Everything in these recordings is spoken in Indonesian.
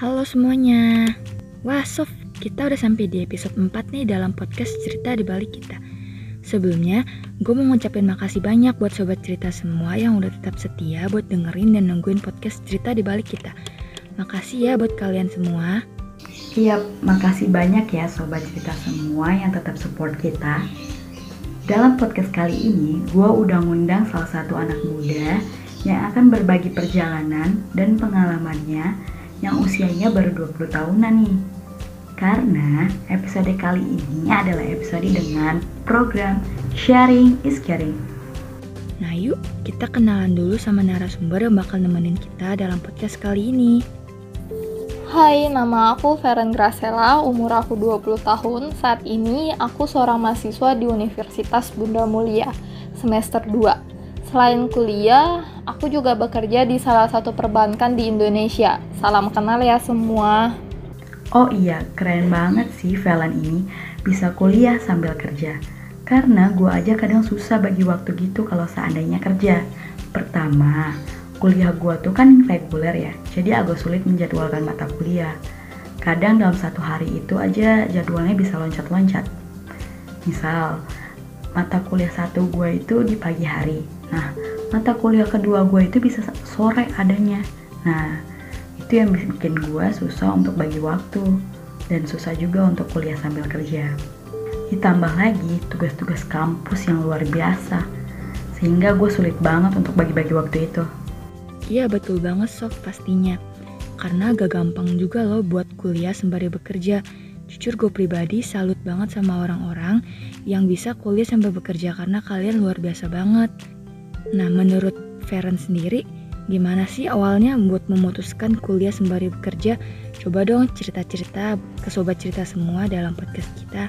Halo semuanya. Wah, Sof, kita udah sampai di episode 4 nih dalam podcast cerita di balik kita. Sebelumnya, gue mau ngucapin makasih banyak buat sobat cerita semua yang udah tetap setia buat dengerin dan nungguin podcast cerita di balik kita. Makasih ya buat kalian semua. Iya, makasih banyak ya sobat cerita semua yang tetap support kita. Dalam podcast kali ini, gue udah ngundang salah satu anak muda yang akan berbagi perjalanan dan pengalamannya yang usianya baru 20 tahunan nih. Karena episode kali ini adalah episode dengan program Sharing is Caring. Nah yuk, kita kenalan dulu sama narasumber yang bakal nemenin kita dalam podcast kali ini. Hai, nama aku Feren Gracela, umur aku 20 tahun. Saat ini aku seorang mahasiswa di Universitas Bunda Mulia, semester 2. Selain kuliah, aku juga bekerja di salah satu perbankan di Indonesia. Salam kenal ya semua. Oh iya, keren banget sih Valen ini bisa kuliah sambil kerja. Karena gue aja kadang susah bagi waktu gitu kalau seandainya kerja. Pertama, kuliah gue tuh kan reguler ya, jadi agak sulit menjadwalkan mata kuliah. Kadang dalam satu hari itu aja jadwalnya bisa loncat-loncat. Misal, mata kuliah satu gue itu di pagi hari, Nah, mata kuliah kedua gue itu bisa sore adanya. Nah, itu yang bikin gue susah untuk bagi waktu dan susah juga untuk kuliah sambil kerja. Ditambah lagi tugas-tugas kampus yang luar biasa, sehingga gue sulit banget untuk bagi-bagi waktu itu. Iya betul banget Sof pastinya, karena gak gampang juga loh buat kuliah sembari bekerja. Jujur gue pribadi salut banget sama orang-orang yang bisa kuliah sambil bekerja karena kalian luar biasa banget. Nah, menurut Feren sendiri, gimana sih awalnya buat memutuskan kuliah sembari bekerja? Coba dong cerita-cerita ke sobat cerita semua dalam podcast kita.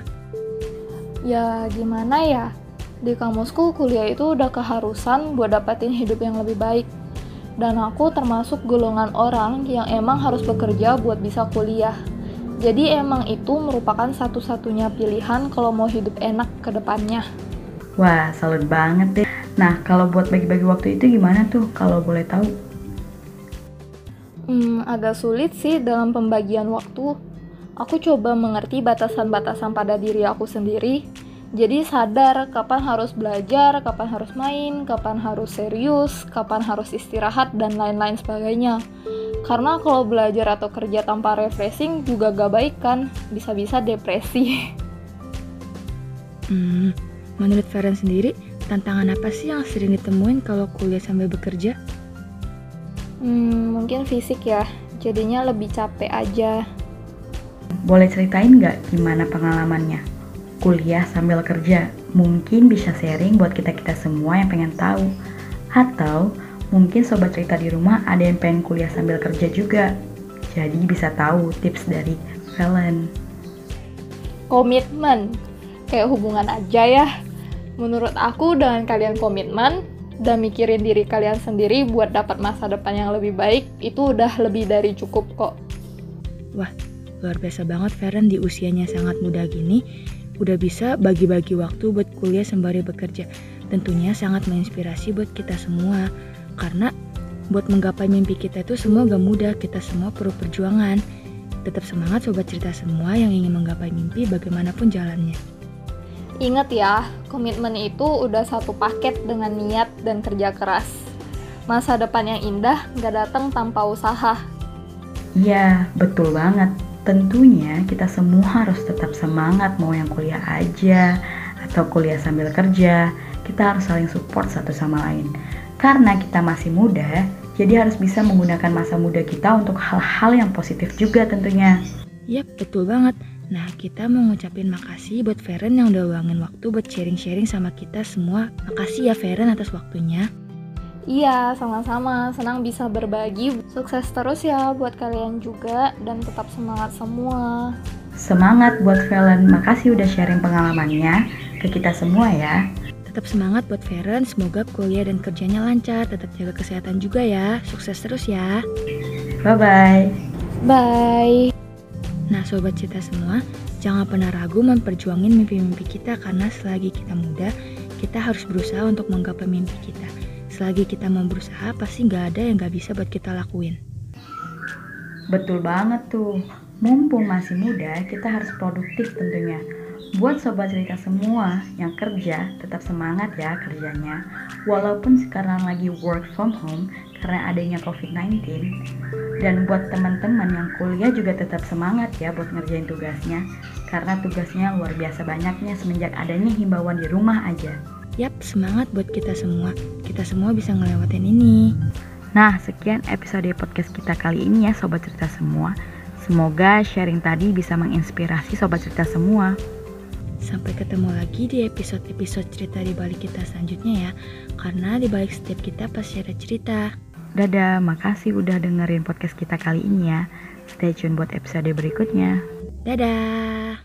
Ya, gimana ya? Di kamusku kuliah itu udah keharusan buat dapetin hidup yang lebih baik. Dan aku termasuk golongan orang yang emang harus bekerja buat bisa kuliah. Jadi emang itu merupakan satu-satunya pilihan kalau mau hidup enak ke depannya. Wah, salut banget deh. Nah, kalau buat bagi-bagi waktu itu gimana tuh kalau boleh tahu? Hmm, agak sulit sih dalam pembagian waktu. Aku coba mengerti batasan-batasan pada diri aku sendiri. Jadi sadar kapan harus belajar, kapan harus main, kapan harus serius, kapan harus istirahat, dan lain-lain sebagainya. Karena kalau belajar atau kerja tanpa refreshing juga gak baik kan, bisa-bisa depresi. Hmm, menurut Feren sendiri, Tantangan apa sih yang sering ditemuin kalau kuliah sambil bekerja? Hmm, mungkin fisik ya. Jadinya lebih capek aja. Boleh ceritain nggak gimana pengalamannya? Kuliah sambil kerja. Mungkin bisa sharing buat kita-kita semua yang pengen tahu. Atau mungkin sobat cerita di rumah ada yang pengen kuliah sambil kerja juga. Jadi bisa tahu tips dari Valen. Komitmen. Kayak hubungan aja ya Menurut aku dengan kalian komitmen dan mikirin diri kalian sendiri buat dapat masa depan yang lebih baik, itu udah lebih dari cukup kok. Wah, luar biasa banget Feren di usianya sangat muda gini, udah bisa bagi-bagi waktu buat kuliah sembari bekerja. Tentunya sangat menginspirasi buat kita semua, karena buat menggapai mimpi kita itu semua gak mudah, kita semua perlu perjuangan. Tetap semangat sobat cerita semua yang ingin menggapai mimpi bagaimanapun jalannya. Ingat ya, komitmen itu udah satu paket dengan niat dan kerja keras. Masa depan yang indah gak datang tanpa usaha. Iya, betul banget. Tentunya kita semua harus tetap semangat mau yang kuliah aja atau kuliah sambil kerja. Kita harus saling support satu sama lain. Karena kita masih muda, jadi harus bisa menggunakan masa muda kita untuk hal-hal yang positif juga tentunya. Yap, betul banget. Nah, kita mau ngucapin makasih buat Feren yang udah luangin waktu buat sharing-sharing sama kita semua. Makasih ya Feren atas waktunya. Iya, sama-sama. Senang bisa berbagi. Sukses terus ya buat kalian juga dan tetap semangat semua. Semangat buat Feren. Makasih udah sharing pengalamannya ke kita semua ya. Tetap semangat buat Feren, semoga kuliah dan kerjanya lancar, tetap jaga kesehatan juga ya. Sukses terus ya. Bye-bye. Bye. Nah sobat cita semua, jangan pernah ragu memperjuangin mimpi-mimpi kita karena selagi kita muda, kita harus berusaha untuk menggapai mimpi kita. Selagi kita mau berusaha, pasti nggak ada yang nggak bisa buat kita lakuin. Betul banget tuh. Mumpung masih muda, kita harus produktif tentunya. Buat sobat cerita semua yang kerja, tetap semangat ya kerjanya. Walaupun sekarang lagi work from home karena adanya COVID-19. Dan buat teman-teman yang kuliah juga tetap semangat ya buat ngerjain tugasnya. Karena tugasnya luar biasa banyaknya semenjak adanya himbauan di rumah aja. Yap, semangat buat kita semua. Kita semua bisa ngelewatin ini. Nah, sekian episode podcast kita kali ini ya Sobat Cerita semua. Semoga sharing tadi bisa menginspirasi Sobat Cerita semua. Sampai ketemu lagi di episode-episode cerita di balik kita selanjutnya ya. Karena di balik setiap kita pasti ada cerita. Dadah, makasih udah dengerin podcast kita kali ini ya. Stay tune buat episode berikutnya. Dadah.